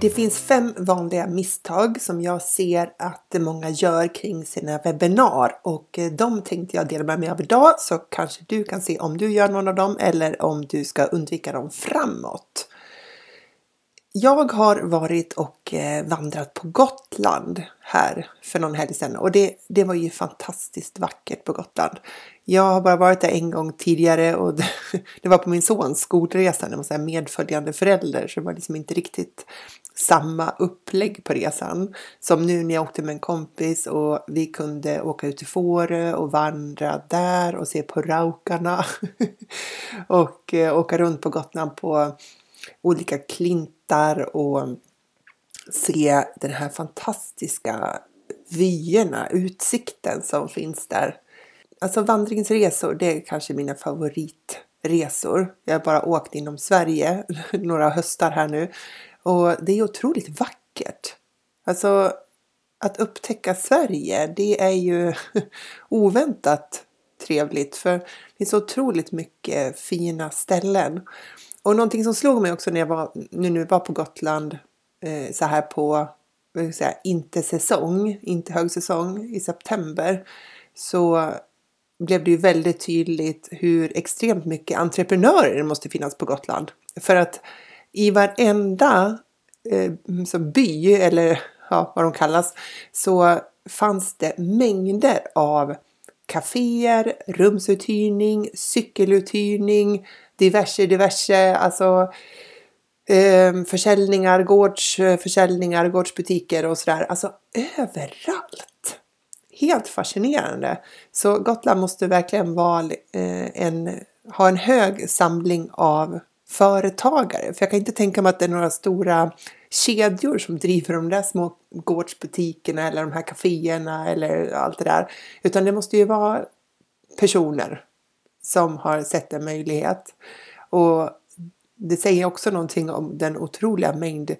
Det finns fem vanliga misstag som jag ser att många gör kring sina webbinar och eh, de tänkte jag dela med mig av idag så kanske du kan se om du gör någon av dem eller om du ska undvika dem framåt. Jag har varit och eh, vandrat på Gotland här för någon helg sedan och det, det var ju fantastiskt vackert på Gotland. Jag har bara varit där en gång tidigare och det, det var på min sons skolresa, när man säger medföljande förälder, så det var liksom inte riktigt samma upplägg på resan som nu när jag åkte med en kompis och vi kunde åka ut till Fårö och vandra där och se på raukarna och eh, åka runt på Gotland på olika klintar och se den här fantastiska vyerna, utsikten som finns där. Alltså vandringsresor, det är kanske mina favoritresor. Jag har bara åkt inom Sverige några höstar här nu och det är otroligt vackert. Alltså att upptäcka Sverige, det är ju oväntat trevligt för det finns så otroligt mycket fina ställen. Och någonting som slog mig också när jag var, nu, nu var på Gotland eh, så här på säga, inte säsong, inte högsäsong i september så blev det ju väldigt tydligt hur extremt mycket entreprenörer det måste finnas på Gotland. För att i varenda eh, så by eller ja, vad de kallas så fanns det mängder av kaféer, rumsuthyrning, cykeluthyrning, diverse, diverse, alltså eh, försäljningar, gårdsförsäljningar, gårdsbutiker och sådär. Alltså överallt! Helt fascinerande. Så Gotland måste verkligen vara eh, en, ha en hög samling av företagare. För jag kan inte tänka mig att det är några stora kedjor som driver de där små gårdsbutikerna eller de här kaféerna eller allt det där. Utan det måste ju vara personer som har sett en möjlighet. Och det säger också någonting om den otroliga mängd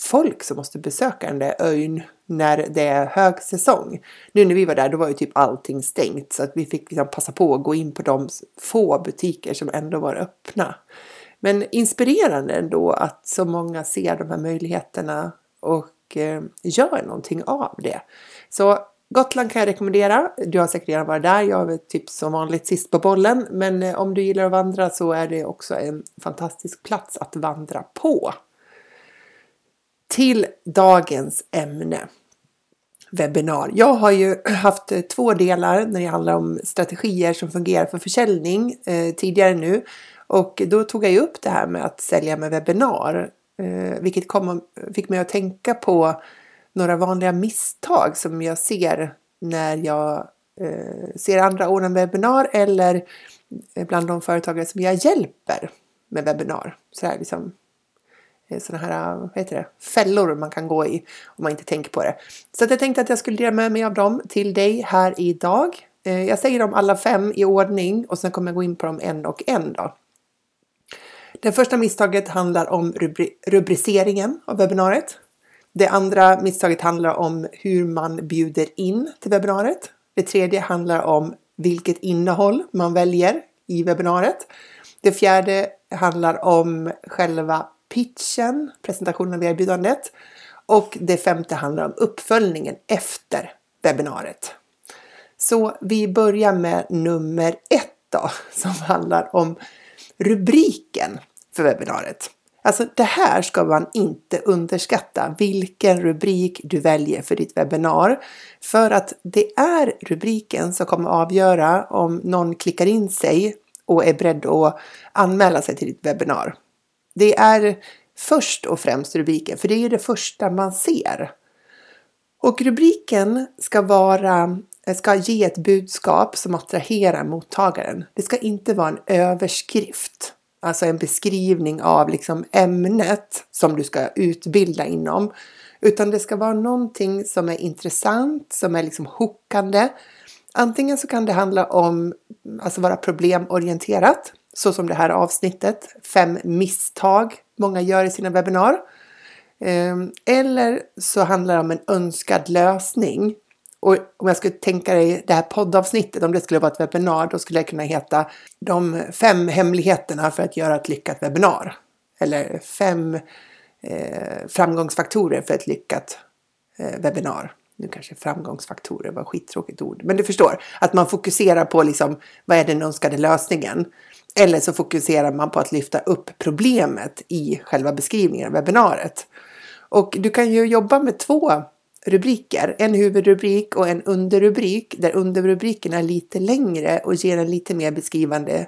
folk som måste besöka den där ön när det är högsäsong. Nu när vi var där då var ju typ allting stängt så att vi fick liksom passa på att gå in på de få butiker som ändå var öppna. Men inspirerande ändå att så många ser de här möjligheterna och eh, gör någonting av det. Så Gotland kan jag rekommendera. Du har säkert redan varit där. Jag är typ som vanligt sist på bollen. Men eh, om du gillar att vandra så är det också en fantastisk plats att vandra på. Till dagens ämne. Webbinar. Jag har ju haft eh, två delar när det handlar om strategier som fungerar för försäljning eh, tidigare nu. Och då tog jag ju upp det här med att sälja med webbinar. Eh, vilket kom, fick mig att tänka på några vanliga misstag som jag ser när jag eh, ser andra ordna webbinar eller bland de företagare som jag hjälper med webbinar. Så här liksom eh, sådana här vad heter det, fällor man kan gå i om man inte tänker på det. Så att jag tänkte att jag skulle dela med mig av dem till dig här idag. Eh, jag säger dem alla fem i ordning och sen kommer jag gå in på dem en och en då. Det första misstaget handlar om rubri rubriceringen av webbinariet. Det andra misstaget handlar om hur man bjuder in till webbinariet. Det tredje handlar om vilket innehåll man väljer i webbinariet. Det fjärde handlar om själva pitchen, presentationen av erbjudandet. Och det femte handlar om uppföljningen efter webbinariet. Så vi börjar med nummer ett då, som handlar om rubriken för webbinariet. Alltså det här ska man inte underskatta, vilken rubrik du väljer för ditt webbinar. För att det är rubriken som kommer avgöra om någon klickar in sig och är beredd att anmäla sig till ditt webbinar. Det är först och främst rubriken, för det är det första man ser. Och rubriken ska, vara, ska ge ett budskap som attraherar mottagaren. Det ska inte vara en överskrift alltså en beskrivning av liksom ämnet som du ska utbilda inom. Utan det ska vara någonting som är intressant, som är liksom hookande, Antingen så kan det handla om alltså vara problemorienterat, så som det här avsnittet, fem misstag många gör i sina webbinar. Ehm, eller så handlar det om en önskad lösning. Och om jag skulle tänka dig det här poddavsnittet, om det skulle vara ett webbinar, då skulle det kunna heta de fem hemligheterna för att göra ett lyckat webbinar. Eller fem eh, framgångsfaktorer för ett lyckat eh, webbinar. Nu kanske framgångsfaktorer var skittråkigt ord, men du förstår att man fokuserar på liksom vad är den önskade lösningen? Eller så fokuserar man på att lyfta upp problemet i själva beskrivningen av webbinariet. Och du kan ju jobba med två rubriker, en huvudrubrik och en underrubrik där underrubriken är lite längre och ger en lite mer beskrivande,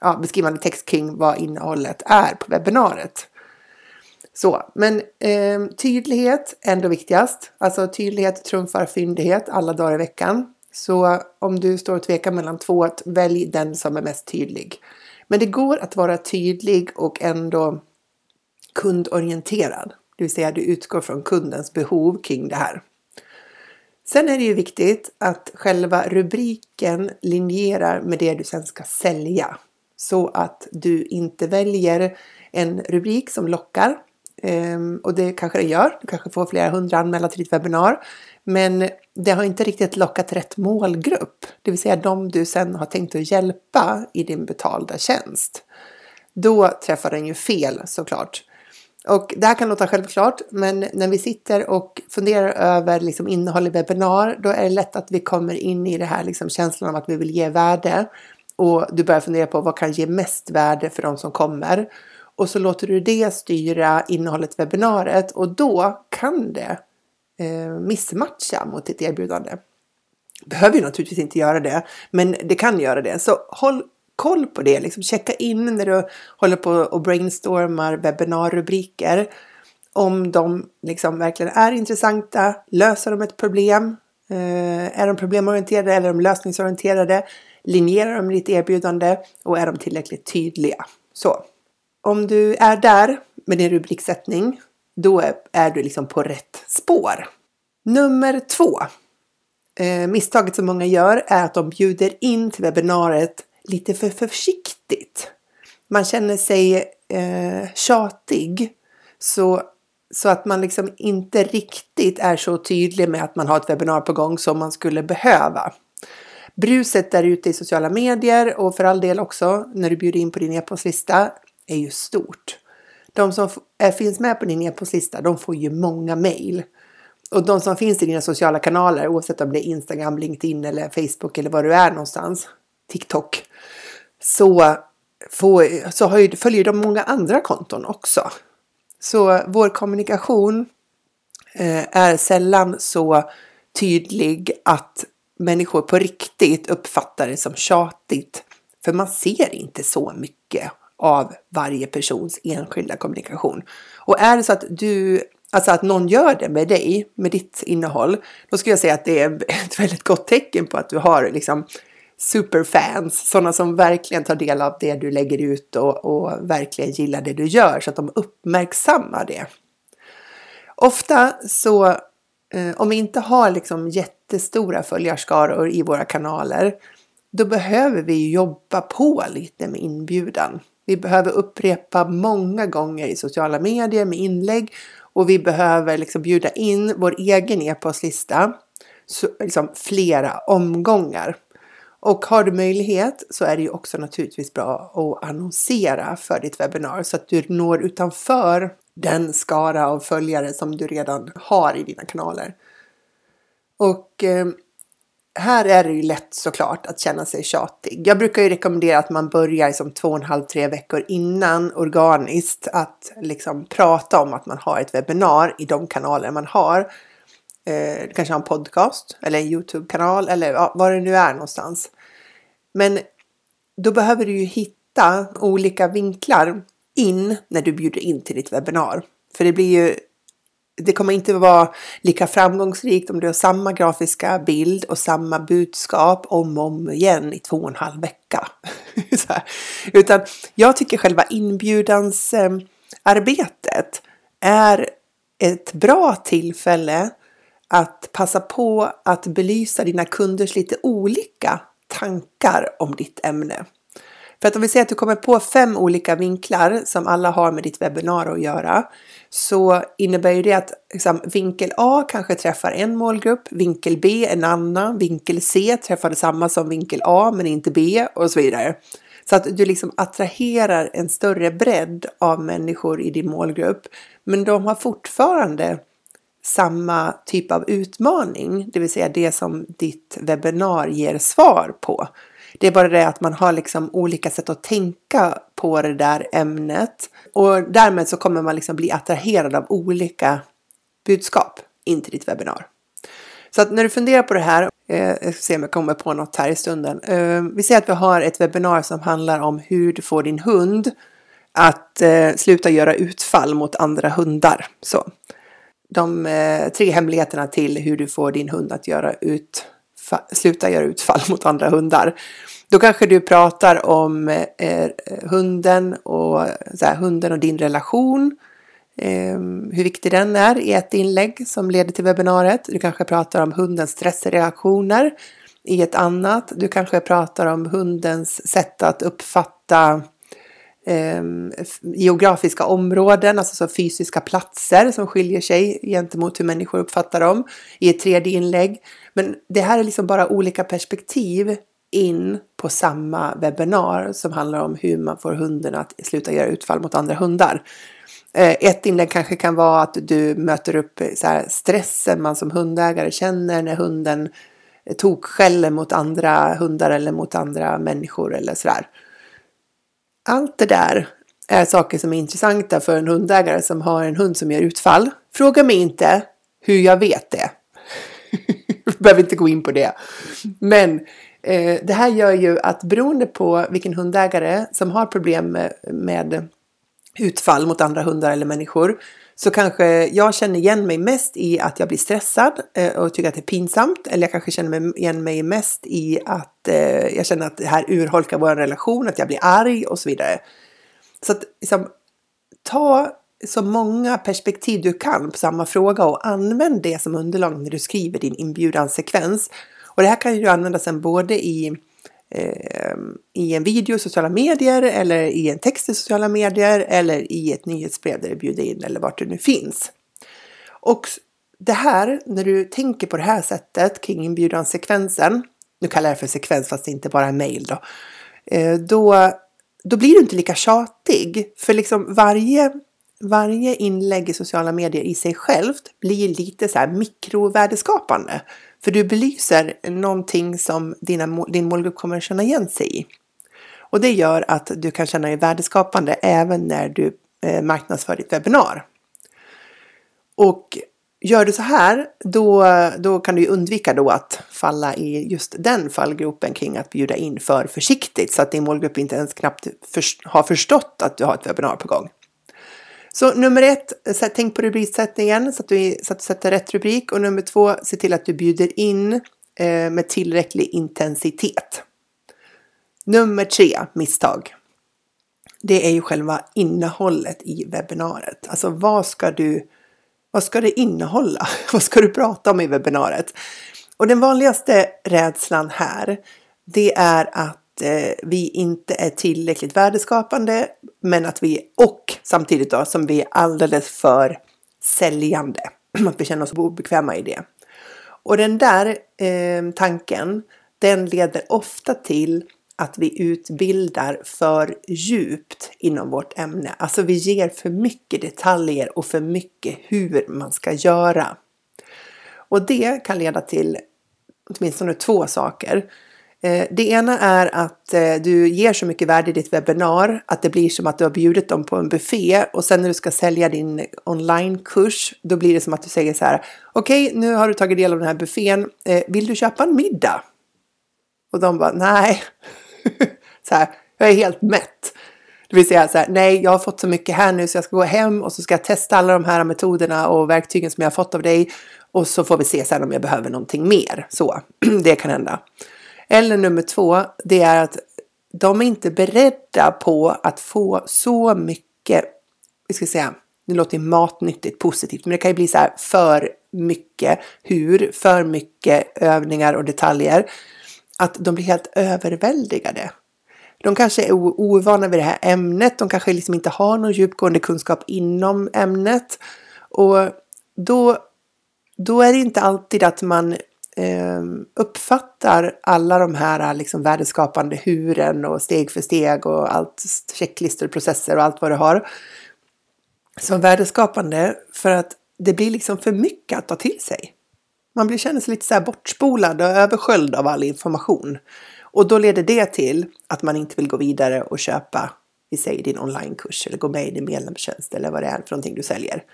ja, beskrivande text kring vad innehållet är på webbinariet. Så, men eh, tydlighet ändå viktigast. Alltså tydlighet trumfar fyndighet alla dagar i veckan. Så om du står och tvekar mellan två, välj den som är mest tydlig. Men det går att vara tydlig och ändå kundorienterad. Det vill säga du utgår från kundens behov kring det här. Sen är det ju viktigt att själva rubriken linjerar med det du sen ska sälja. Så att du inte väljer en rubrik som lockar. Ehm, och det kanske den gör. Du kanske får flera hundra anmälda till ditt webbinar. Men det har inte riktigt lockat rätt målgrupp. Det vill säga de du sen har tänkt att hjälpa i din betalda tjänst. Då träffar den ju fel såklart. Och det här kan låta självklart, men när vi sitter och funderar över liksom innehåll i webbinar, då är det lätt att vi kommer in i det här liksom känslan av att vi vill ge värde. Och du börjar fundera på vad kan ge mest värde för de som kommer. Och så låter du det styra innehållet i webbinariet och då kan det eh, missmatcha mot ditt erbjudande. Behöver ju naturligtvis inte göra det, men det kan göra det. Så håll koll på det, liksom checka in när du håller på och brainstormar webbinarrubriker. Om de liksom verkligen är intressanta, löser de ett problem? Eh, är de problemorienterade eller är de lösningsorienterade? Linjerar de ditt erbjudande och är de tillräckligt tydliga? Så om du är där med din rubriksättning, då är, är du liksom på rätt spår. Nummer två. Eh, misstaget som många gör är att de bjuder in till webbinariet lite för försiktigt. Man känner sig eh, tjatig. Så, så att man liksom inte riktigt är så tydlig med att man har ett webbinar på gång som man skulle behöva. Bruset där ute i sociala medier och för all del också när du bjuder in på din e-postlista är ju stort. De som eh, finns med på din e-postlista, de får ju många mejl. Och de som finns i dina sociala kanaler, oavsett om det är Instagram, LinkedIn eller Facebook eller var du är någonstans, TikTok, så, får, så har ju, följer de många andra konton också. Så vår kommunikation eh, är sällan så tydlig att människor på riktigt uppfattar det som tjatigt. För man ser inte så mycket av varje persons enskilda kommunikation. Och är det så att du, alltså att någon gör det med dig, med ditt innehåll, då skulle jag säga att det är ett väldigt gott tecken på att du har liksom superfans, sådana som verkligen tar del av det du lägger ut och, och verkligen gillar det du gör så att de uppmärksammar det. Ofta så, eh, om vi inte har liksom jättestora följarskaror i våra kanaler, då behöver vi jobba på lite med inbjudan. Vi behöver upprepa många gånger i sociala medier med inlägg och vi behöver liksom bjuda in vår egen e-postlista liksom flera omgångar. Och har du möjlighet så är det ju också naturligtvis bra att annonsera för ditt webbinar så att du når utanför den skara av följare som du redan har i dina kanaler. Och eh, här är det ju lätt såklart att känna sig tjatig. Jag brukar ju rekommendera att man börjar som två och en halv, tre veckor innan organiskt att liksom prata om att man har ett webbinar i de kanaler man har. Eh, kanske har en podcast eller en Youtube-kanal eller ja, vad det nu är någonstans. Men då behöver du ju hitta olika vinklar in när du bjuder in till ditt webbinar. För det blir ju det kommer inte vara lika framgångsrikt om du har samma grafiska bild och samma budskap om och om igen i två och en halv vecka. Utan jag tycker själva inbjudans eh, arbetet är ett bra tillfälle att passa på att belysa dina kunders lite olika tankar om ditt ämne. För att om vi säger att du kommer på fem olika vinklar som alla har med ditt webbinar att göra så innebär ju det att liksom, vinkel A kanske träffar en målgrupp, vinkel B en annan, vinkel C träffar detsamma som vinkel A men inte B och så vidare. Så att du liksom attraherar en större bredd av människor i din målgrupp. Men de har fortfarande samma typ av utmaning, det vill säga det som ditt webbinar ger svar på. Det är bara det att man har liksom olika sätt att tänka på det där ämnet och därmed så kommer man liksom bli attraherad av olika budskap in till ditt webbinar. Så att när du funderar på det här, eh, jag ska se om jag kommer på något här i stunden. Eh, vi säger att vi har ett webbinar som handlar om hur du får din hund att eh, sluta göra utfall mot andra hundar. Så. De eh, tre hemligheterna till hur du får din hund att göra ut, sluta göra utfall mot andra hundar. Då kanske du pratar om eh, hunden, och, så här, hunden och din relation. Eh, hur viktig den är i ett inlägg som leder till webbinariet. Du kanske pratar om hundens stressreaktioner i ett annat. Du kanske pratar om hundens sätt att uppfatta eh, geografiska områden, alltså så fysiska platser som skiljer sig gentemot hur människor uppfattar dem i ett tredje inlägg. Men det här är liksom bara olika perspektiv in på samma webbinar som handlar om hur man får hunden att sluta göra utfall mot andra hundar. Eh, ett inlägg kanske kan vara att du möter upp eh, så här stressen man som hundägare känner när hunden eh, tokskäller mot andra hundar eller mot andra människor eller sådär. Allt det där är saker som är intressanta för en hundägare som har en hund som gör utfall. Fråga mig inte hur jag vet det. Jag behöver inte gå in på det. Men eh, det här gör ju att beroende på vilken hundägare som har problem med, med utfall mot andra hundar eller människor så kanske jag känner igen mig mest i att jag blir stressad eh, och tycker att det är pinsamt. Eller jag kanske känner igen mig mest i att eh, jag känner att det här urholkar vår relation, att jag blir arg och så vidare. Så att liksom, ta så många perspektiv du kan på samma fråga och använd det som underlag när du skriver din inbjudansekvens. Och det här kan ju använda sen både i eh, i en video i sociala medier eller i en text i sociala medier eller i ett nyhetsbrev där du bjuder in eller vart du nu finns. Och det här, när du tänker på det här sättet kring inbjudansekvensen, nu kallar jag det för sekvens fast det inte bara är mail då, eh, då, då blir du inte lika tjatig. För liksom varje, varje inlägg i sociala medier i sig självt blir lite så här mikrovärdeskapande. För du belyser någonting som dina, din målgrupp kommer att känna igen sig i. Och det gör att du kan känna dig värdeskapande även när du eh, marknadsför ditt webbinar. Och gör du så här, då, då kan du undvika då att falla i just den fallgropen kring att bjuda in för försiktigt så att din målgrupp inte ens knappt för, har förstått att du har ett webbinar på gång. Så nummer ett, tänk på rubriksättningen så att, du, så att du sätter rätt rubrik. Och nummer två, se till att du bjuder in eh, med tillräcklig intensitet. Nummer tre, misstag. Det är ju själva innehållet i webbinariet. Alltså vad ska du, vad ska det innehålla? vad ska du prata om i webbinariet? Och den vanligaste rädslan här, det är att eh, vi inte är tillräckligt värdeskapande men att vi och samtidigt då som vi är alldeles för säljande. Att vi känner oss obekväma i det. Och den där eh, tanken den leder ofta till att vi utbildar för djupt inom vårt ämne. Alltså vi ger för mycket detaljer och för mycket hur man ska göra. Och det kan leda till åtminstone två saker. Eh, det ena är att eh, du ger så mycket värde i ditt webbinar att det blir som att du har bjudit dem på en buffé och sen när du ska sälja din onlinekurs då blir det som att du säger så här okej okay, nu har du tagit del av den här buffén eh, vill du köpa en middag? Och de bara nej så här, jag är helt mätt. Det vill säga så här, nej jag har fått så mycket här nu så jag ska gå hem och så ska jag testa alla de här metoderna och verktygen som jag har fått av dig och så får vi se sen om jag behöver någonting mer. Så det kan hända. Eller nummer två, det är att de är inte beredda på att få så mycket, vi ska säga, nu låter matnyttigt positivt, men det kan ju bli så här för mycket hur, för mycket övningar och detaljer. Att de blir helt överväldigade. De kanske är ovana vid det här ämnet, de kanske liksom inte har någon djupgående kunskap inom ämnet. Och då, då är det inte alltid att man eh, uppfattar alla de här eh, liksom värdeskapande huren och steg för steg och allt checklistor, processer och allt vad du har som värdeskapande för att det blir liksom för mycket att ta till sig. Man blir känner sig lite så här bortspolad och översköljd av all information. Och då leder det till att man inte vill gå vidare och köpa i sig din onlinekurs eller gå med i din medlemstjänst eller vad det är för någonting du säljer.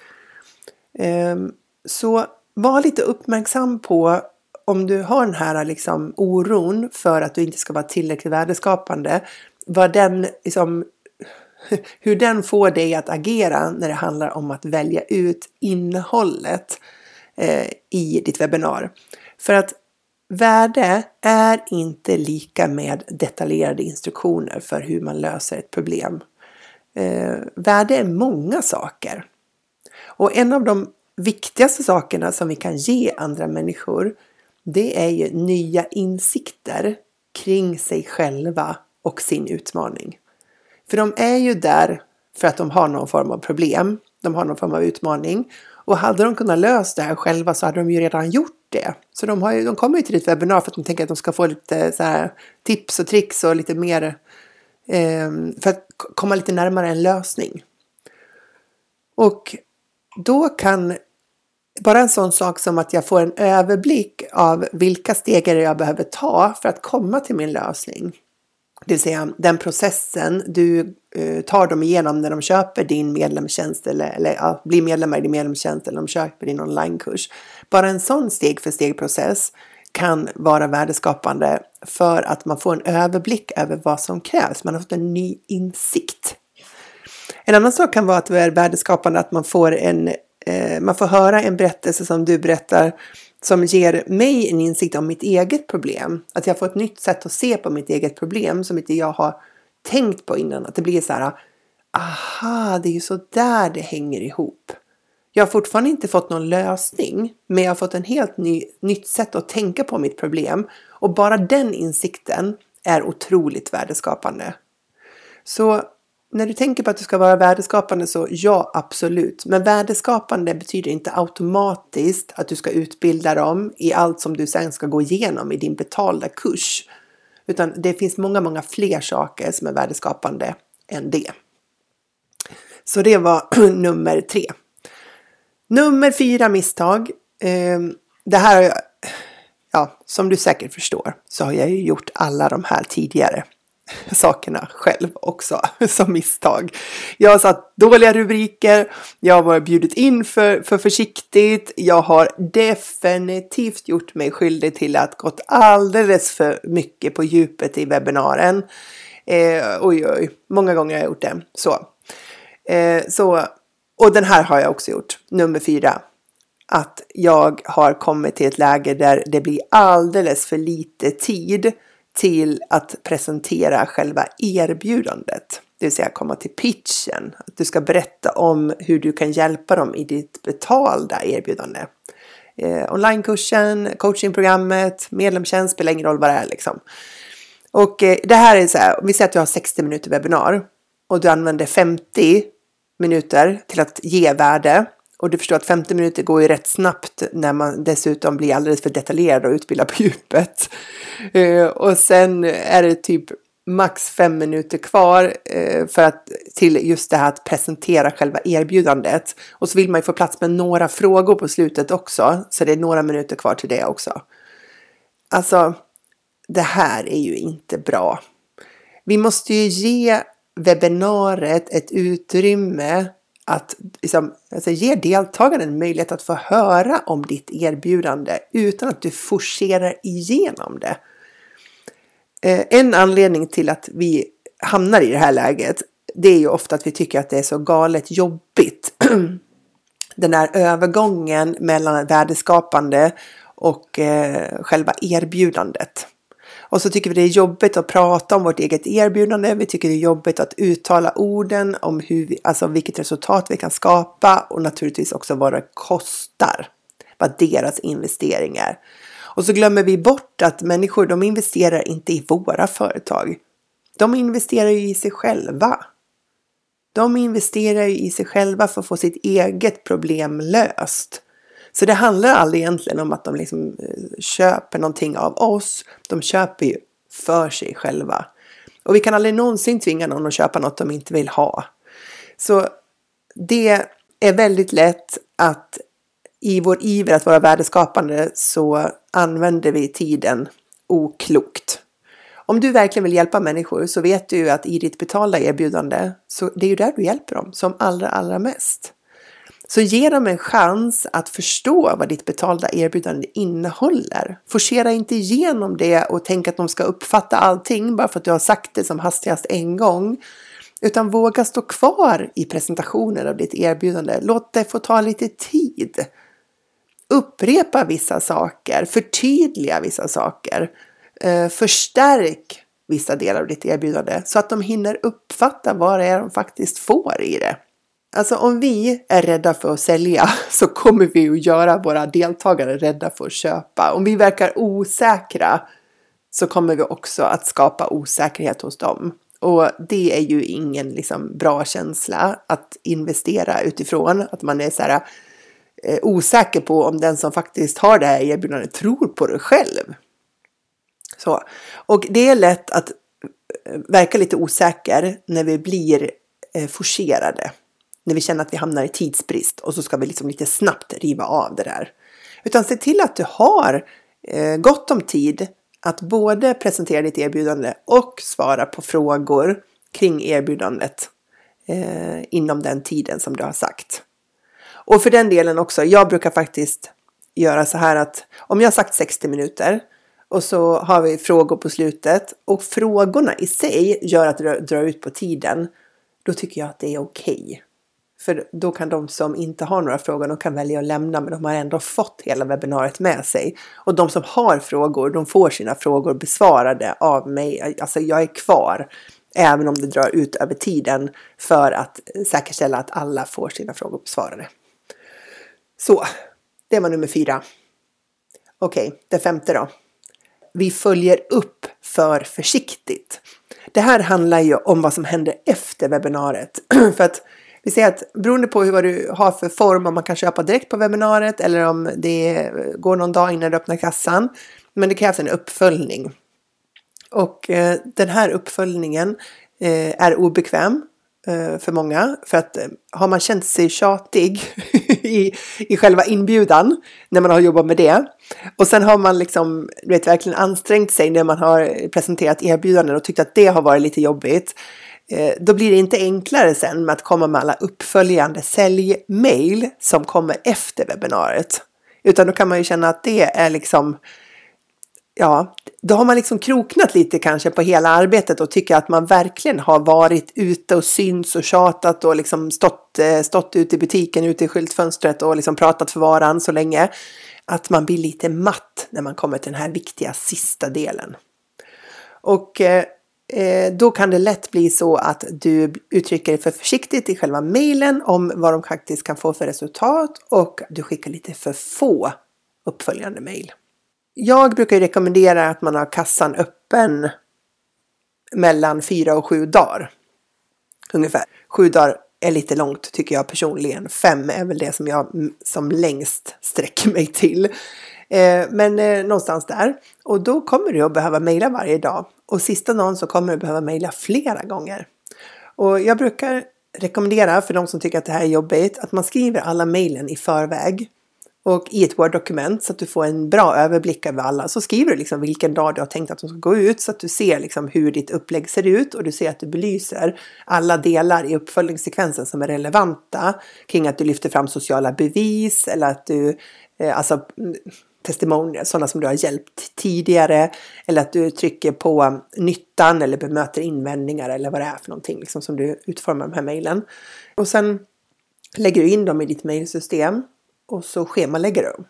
Ehm, så var lite uppmärksam på om du har den här liksom oron för att du inte ska vara tillräckligt värdeskapande, vad den liksom hur den får dig att agera när det handlar om att välja ut innehållet eh, i ditt webbinar. För att värde är inte lika med detaljerade instruktioner för hur man löser ett problem. Eh, värde är många saker. Och en av de viktigaste sakerna som vi kan ge andra människor det är ju nya insikter kring sig själva och sin utmaning. För de är ju där för att de har någon form av problem. De har någon form av utmaning. Och hade de kunnat lösa det här själva så hade de ju redan gjort det. Så de, har ju, de kommer ju till ditt webbinar för att de tänker att de ska få lite så här, tips och tricks och lite mer eh, för att komma lite närmare en lösning. Och då kan bara en sån sak som att jag får en överblick av vilka steg jag behöver ta för att komma till min lösning. Det vill säga den processen du eh, tar dem igenom när de köper din medlemstjänst eller, eller ja, blir medlemmar i din medlemstjänst eller de köper din onlinekurs. Bara en sån steg för steg process kan vara värdeskapande för att man får en överblick över vad som krävs. Man har fått en ny insikt. En annan sak kan vara att det är värdeskapande att man får en eh, man får höra en berättelse som du berättar som ger mig en insikt om mitt eget problem. Att jag får ett nytt sätt att se på mitt eget problem som inte jag har tänkt på innan. Att det blir så här, aha, det är ju så där det hänger ihop. Jag har fortfarande inte fått någon lösning, men jag har fått en helt ny, nytt sätt att tänka på mitt problem. Och bara den insikten är otroligt värdeskapande. Så när du tänker på att du ska vara värdeskapande så ja, absolut. Men värdeskapande betyder inte automatiskt att du ska utbilda dem i allt som du sen ska gå igenom i din betalda kurs. Utan det finns många, många fler saker som är värdeskapande än det. Så det var nummer tre. Nummer fyra misstag. Ehm, det här har jag, ja, som du säkert förstår så har jag ju gjort alla de här tidigare sakerna själv också som misstag. Jag har satt dåliga rubriker, jag har bjudit in för, för försiktigt, jag har definitivt gjort mig skyldig till att gått alldeles för mycket på djupet i webbinaren. Eh, oj, oj, många gånger har jag gjort det. Så. Eh, så. Och den här har jag också gjort, nummer fyra. Att jag har kommit till ett läge där det blir alldeles för lite tid till att presentera själva erbjudandet. Det vill säga komma till pitchen. Att du ska berätta om hur du kan hjälpa dem i ditt betalda erbjudande. Eh, onlinekursen, coachingprogrammet, medlemstjänst, spelar ingen roll vad det är liksom. Och eh, det här är så här, om vi säger att du har 60 minuter webbinar och du använder 50 minuter till att ge värde och du förstår att 50 minuter går ju rätt snabbt när man dessutom blir alldeles för detaljerad och utbildad på djupet. Eh, och sen är det typ max fem minuter kvar eh, för att till just det här att presentera själva erbjudandet. Och så vill man ju få plats med några frågor på slutet också, så det är några minuter kvar till det också. Alltså, det här är ju inte bra. Vi måste ju ge webbinariet ett utrymme att liksom, alltså, ge deltagaren möjlighet att få höra om ditt erbjudande utan att du forcerar igenom det. Eh, en anledning till att vi hamnar i det här läget det är ju ofta att vi tycker att det är så galet jobbigt. Den här övergången mellan värdeskapande och eh, själva erbjudandet. Och så tycker vi det är jobbigt att prata om vårt eget erbjudande. Vi tycker det är jobbigt att uttala orden om hur vi, alltså vilket resultat vi kan skapa och naturligtvis också vad det kostar. Vad deras investering är. Och så glömmer vi bort att människor de investerar inte i våra företag. De investerar ju i sig själva. De investerar ju i sig själva för att få sitt eget problem löst. Så det handlar aldrig egentligen om att de liksom eh, köper någonting av oss. De köper ju för sig själva. Och vi kan aldrig någonsin tvinga någon att köpa något de inte vill ha. Så det är väldigt lätt att i vår iver att vara värdeskapande så använder vi tiden oklokt. Om du verkligen vill hjälpa människor så vet du att i ditt betalda erbjudande så det är ju där du hjälper dem som allra, allra mest. Så ge dem en chans att förstå vad ditt betalda erbjudande innehåller. Forcera inte igenom det och tänk att de ska uppfatta allting bara för att du har sagt det som hastigast en gång. Utan våga stå kvar i presentationen av ditt erbjudande. Låt det få ta lite tid. Upprepa vissa saker, förtydliga vissa saker, eh, förstärk vissa delar av ditt erbjudande så att de hinner uppfatta vad det är de faktiskt får i det. Alltså om vi är rädda för att sälja så kommer vi att göra våra deltagare rädda för att köpa. Om vi verkar osäkra så kommer vi också att skapa osäkerhet hos dem. Och det är ju ingen liksom bra känsla att investera utifrån. Att man är så här, eh, osäker på om den som faktiskt har det här erbjudandet tror på det själv. Så. Och det är lätt att eh, verka lite osäker när vi blir eh, forcerade när vi känner att vi hamnar i tidsbrist och så ska vi liksom lite snabbt riva av det där. Utan se till att du har eh, gott om tid att både presentera ditt erbjudande och svara på frågor kring erbjudandet eh, inom den tiden som du har sagt. Och för den delen också, jag brukar faktiskt göra så här att om jag har sagt 60 minuter och så har vi frågor på slutet och frågorna i sig gör att det drar ut på tiden. Då tycker jag att det är okej. Okay. För då kan de som inte har några frågor, de kan välja att lämna men de har ändå fått hela webbinariet med sig. Och de som har frågor, de får sina frågor besvarade av mig. Alltså jag är kvar även om det drar ut över tiden för att säkerställa att alla får sina frågor besvarade. Så, det var nummer fyra. Okej, okay, det femte då. Vi följer upp för försiktigt. Det här handlar ju om vad som händer efter webbinariet. för att vi säger att beroende på vad du har för form, om man kan köpa direkt på webbinariet eller om det går någon dag innan du öppnar kassan. Men det krävs en uppföljning. Och eh, den här uppföljningen eh, är obekväm eh, för många. För att eh, har man känt sig tjatig i, i själva inbjudan när man har jobbat med det. Och sen har man liksom, vet, verkligen ansträngt sig när man har presenterat erbjudanden och tyckt att det har varit lite jobbigt. Eh, då blir det inte enklare sen med att komma med alla uppföljande säljmail som kommer efter webbinariet. Utan då kan man ju känna att det är liksom, ja, då har man liksom kroknat lite kanske på hela arbetet och tycker att man verkligen har varit ute och syns och tjatat och liksom stått, eh, stått ute i butiken, ute i skyltfönstret och liksom pratat för varan så länge. Att man blir lite matt när man kommer till den här viktiga sista delen. Och eh, Eh, då kan det lätt bli så att du uttrycker dig för försiktigt i själva mejlen om vad de faktiskt kan få för resultat och du skickar lite för få uppföljande mejl. Jag brukar rekommendera att man har kassan öppen mellan fyra och sju dagar. Ungefär. Sju dagar är lite långt tycker jag personligen. Fem är väl det som jag som längst sträcker mig till. Eh, men eh, någonstans där. Och då kommer du att behöva mejla varje dag. Och sista dagen så kommer du behöva mejla flera gånger. Och jag brukar rekommendera för de som tycker att det här är jobbigt att man skriver alla mejlen i förväg och i ett Word-dokument så att du får en bra överblick över alla. Så skriver du liksom vilken dag du har tänkt att de ska gå ut så att du ser liksom hur ditt upplägg ser ut och du ser att du belyser alla delar i uppföljningssekvensen som är relevanta kring att du lyfter fram sociala bevis eller att du eh, alltså testimonier, sådana som du har hjälpt tidigare. Eller att du trycker på nyttan eller bemöter invändningar eller vad det är för någonting liksom, som du utformar de här mejlen. Och sen lägger du in dem i ditt mejlsystem och så schemalägger du dem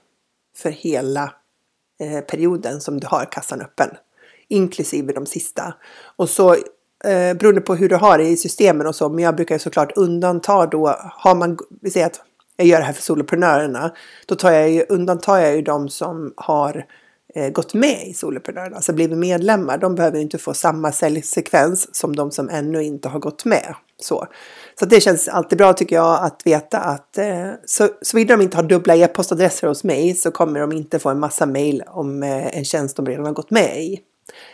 för hela eh, perioden som du har kassan öppen. inklusive de sista. Och så eh, beroende på hur du har det i systemen och så, men jag brukar såklart undanta då, har man, vi säger att jag gör det här för soloprenörerna, då tar jag ju, undantar jag ju de som har eh, gått med i soloprenörerna, alltså blivit medlemmar. De behöver inte få samma säljsekvens som de som ännu inte har gått med. Så, så det känns alltid bra tycker jag att veta att eh, så, såvida de inte har dubbla e-postadresser hos mig så kommer de inte få en massa mail om eh, en tjänst de redan har gått med i.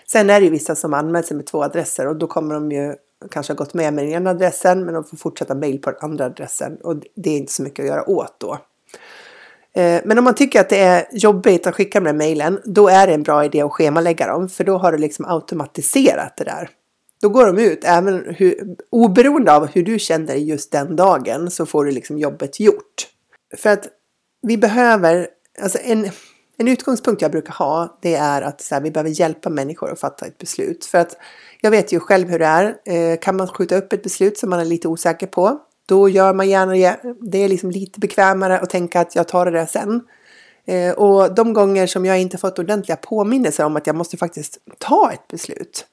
Sen är det ju vissa som anmält sig med två adresser och då kommer de ju kanske har gått med med den ena adressen men de får fortsätta mejl på den andra adressen och det är inte så mycket att göra åt då. Eh, men om man tycker att det är jobbigt att skicka de där mejlen, då är det en bra idé att schemalägga dem, för då har du liksom automatiserat det där. Då går de ut, även hur, oberoende av hur du känner dig just den dagen, så får du liksom jobbet gjort. För att vi behöver, alltså en, en utgångspunkt jag brukar ha, det är att så här, vi behöver hjälpa människor att fatta ett beslut. För att jag vet ju själv hur det är. Eh, kan man skjuta upp ett beslut som man är lite osäker på, då gör man gärna det. Det är liksom lite bekvämare att tänka att jag tar det där sen. Eh, och de gånger som jag inte fått ordentliga påminnelser om att jag måste faktiskt ta ett beslut,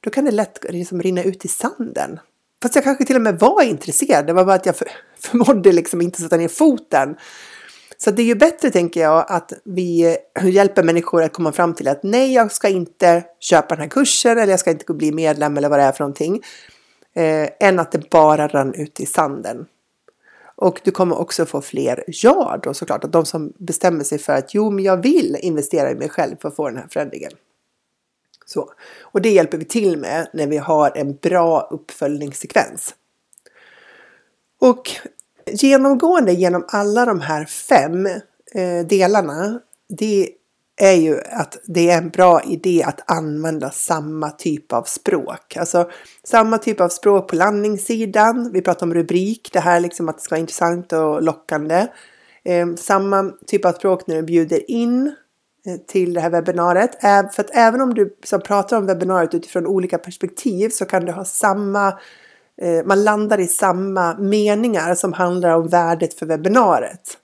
då kan det lätt liksom rinna ut i sanden. Fast jag kanske till och med var intresserad, det var bara att jag för, förmådde liksom inte sätta ner foten. Så det är ju bättre, tänker jag, att vi hjälper människor att komma fram till att nej, jag ska inte köpa den här kursen eller jag ska inte bli medlem eller vad det är för någonting eh, än att det bara rann ut i sanden. Och du kommer också få fler ja då såklart, att de som bestämmer sig för att jo, men jag vill investera i mig själv för att få den här förändringen. Så. Och det hjälper vi till med när vi har en bra uppföljningssekvens. Och genomgående genom alla de här fem eh, delarna, det är ju att det är en bra idé att använda samma typ av språk. Alltså samma typ av språk på landningssidan. Vi pratar om rubrik, det här liksom att det ska vara intressant och lockande. Eh, samma typ av språk när du bjuder in eh, till det här webbinariet. För att även om du som pratar om webbinariet utifrån olika perspektiv så kan du ha samma eh, Eh, man landar i samma meningar som handlar om värdet för webbinariet.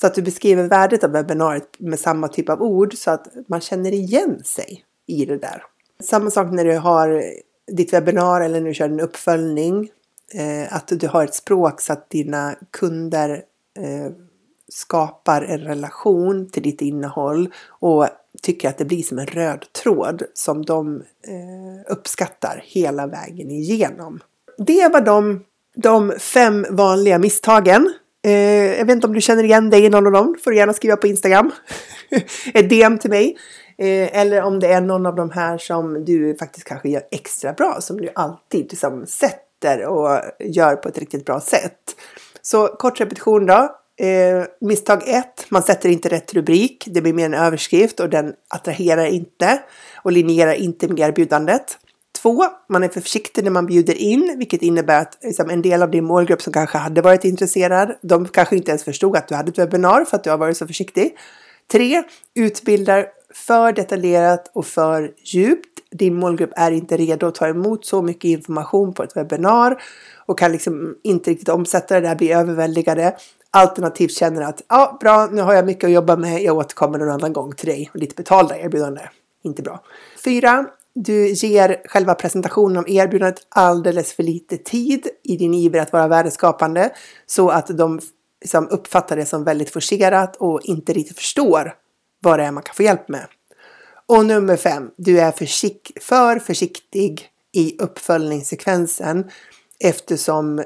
Så att du beskriver värdet av webbinariet med samma typ av ord så att man känner igen sig i det där. Samma sak när du har ditt webbinar eller när du kör en uppföljning. Eh, att du har ett språk så att dina kunder eh, skapar en relation till ditt innehåll och tycker att det blir som en röd tråd som de uppskattar hela vägen igenom. Det var de, de fem vanliga misstagen Eh, jag vet inte om du känner igen dig i någon av dem. får du gärna skriva på Instagram. Ett DM till mig. Eh, eller om det är någon av de här som du faktiskt kanske gör extra bra. Som du alltid liksom sätter och gör på ett riktigt bra sätt. Så kort repetition då. Eh, misstag 1. Man sätter inte rätt rubrik. Det blir mer en överskrift och den attraherar inte och linjerar inte med erbjudandet. Två, man är för försiktig när man bjuder in, vilket innebär att liksom, en del av din målgrupp som kanske hade varit intresserad, de kanske inte ens förstod att du hade ett webbinar för att du har varit så försiktig. Tre, utbildar för detaljerat och för djupt. Din målgrupp är inte redo att ta emot så mycket information på ett webbinar och kan liksom inte riktigt omsätta det där, bli överväldigade. Alternativt känner att ja, bra, nu har jag mycket att jobba med, jag återkommer någon annan gång till dig och lite betalda erbjudande. Inte bra. Fyra, du ger själva presentationen av erbjudandet alldeles för lite tid i din iver att vara värdeskapande så att de liksom uppfattar det som väldigt forcerat och inte riktigt förstår vad det är man kan få hjälp med. Och nummer fem, du är försikt för försiktig i uppföljningssekvensen eftersom eh,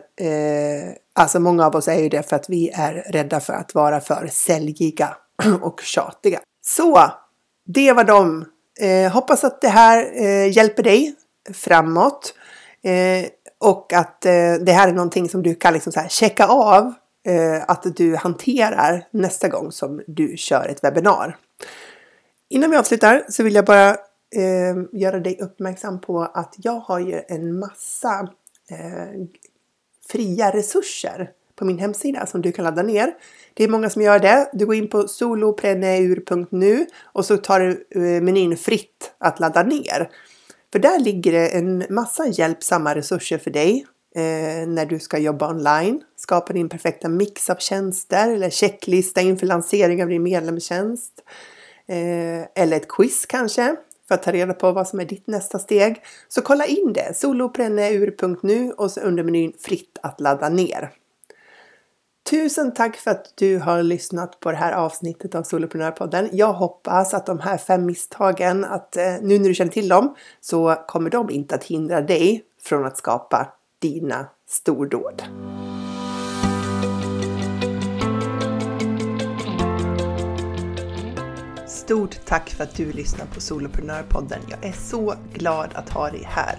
alltså många av oss är ju det för att vi är rädda för att vara för säljiga och tjatiga. Så det var de Eh, hoppas att det här eh, hjälper dig framåt. Eh, och att eh, det här är någonting som du kan liksom så här checka av eh, att du hanterar nästa gång som du kör ett webbinar. Innan vi avslutar så vill jag bara eh, göra dig uppmärksam på att jag har ju en massa eh, fria resurser på min hemsida som du kan ladda ner. Det är många som gör det. Du går in på solopreneur.nu och så tar du eh, menyn fritt att ladda ner. För där ligger det en massa hjälpsamma resurser för dig eh, när du ska jobba online. Skapa din perfekta mix av tjänster eller checklista inför lansering av din medlemstjänst. Eh, eller ett quiz kanske för att ta reda på vad som är ditt nästa steg. Så kolla in det, solopreneur.nu och så under menyn fritt att ladda ner. Tusen tack för att du har lyssnat på det här avsnittet av Soloprenörpodden. Jag hoppas att de här fem misstagen, att eh, nu när du känner till dem, så kommer de inte att hindra dig från att skapa dina stordåd. Stort tack för att du lyssnar på Soloprenörpodden. Jag är så glad att ha dig här.